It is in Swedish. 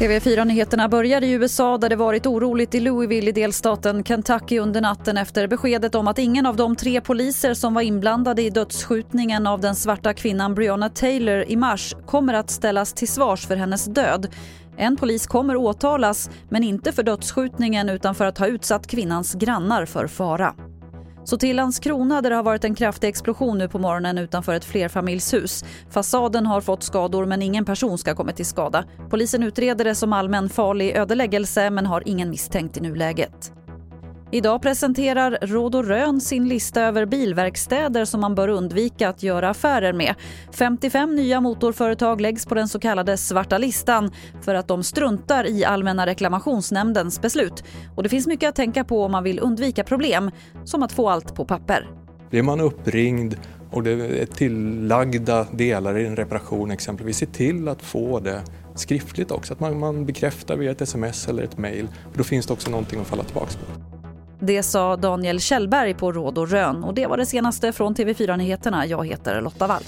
TV4-nyheterna börjar i USA där det varit oroligt i Louisville i delstaten Kentucky under natten efter beskedet om att ingen av de tre poliser som var inblandade i dödsskjutningen av den svarta kvinnan Breonna Taylor i mars kommer att ställas till svars för hennes död. En polis kommer åtalas, men inte för dödsskjutningen utan för att ha utsatt kvinnans grannar för fara. Så till Landskrona där det har varit en kraftig explosion nu på morgonen utanför ett flerfamiljshus. Fasaden har fått skador men ingen person ska ha kommit till skada. Polisen utreder det som allmän farlig ödeläggelse men har ingen misstänkt i nuläget. Idag presenterar Råd och Rön sin lista över bilverkstäder som man bör undvika att göra affärer med. 55 nya motorföretag läggs på den så kallade svarta listan för att de struntar i Allmänna reklamationsnämndens beslut. Och det finns mycket att tänka på om man vill undvika problem, som att få allt på papper. Blir man uppringd och det är tillagda delar i en reparation exempelvis, se till att få det skriftligt också, att man, man bekräftar via ett sms eller ett mejl. Då finns det också någonting att falla tillbaka på. Det sa Daniel Kjellberg på Råd och Rön och det var det senaste från TV4 Nyheterna. Jag heter Lotta Wall.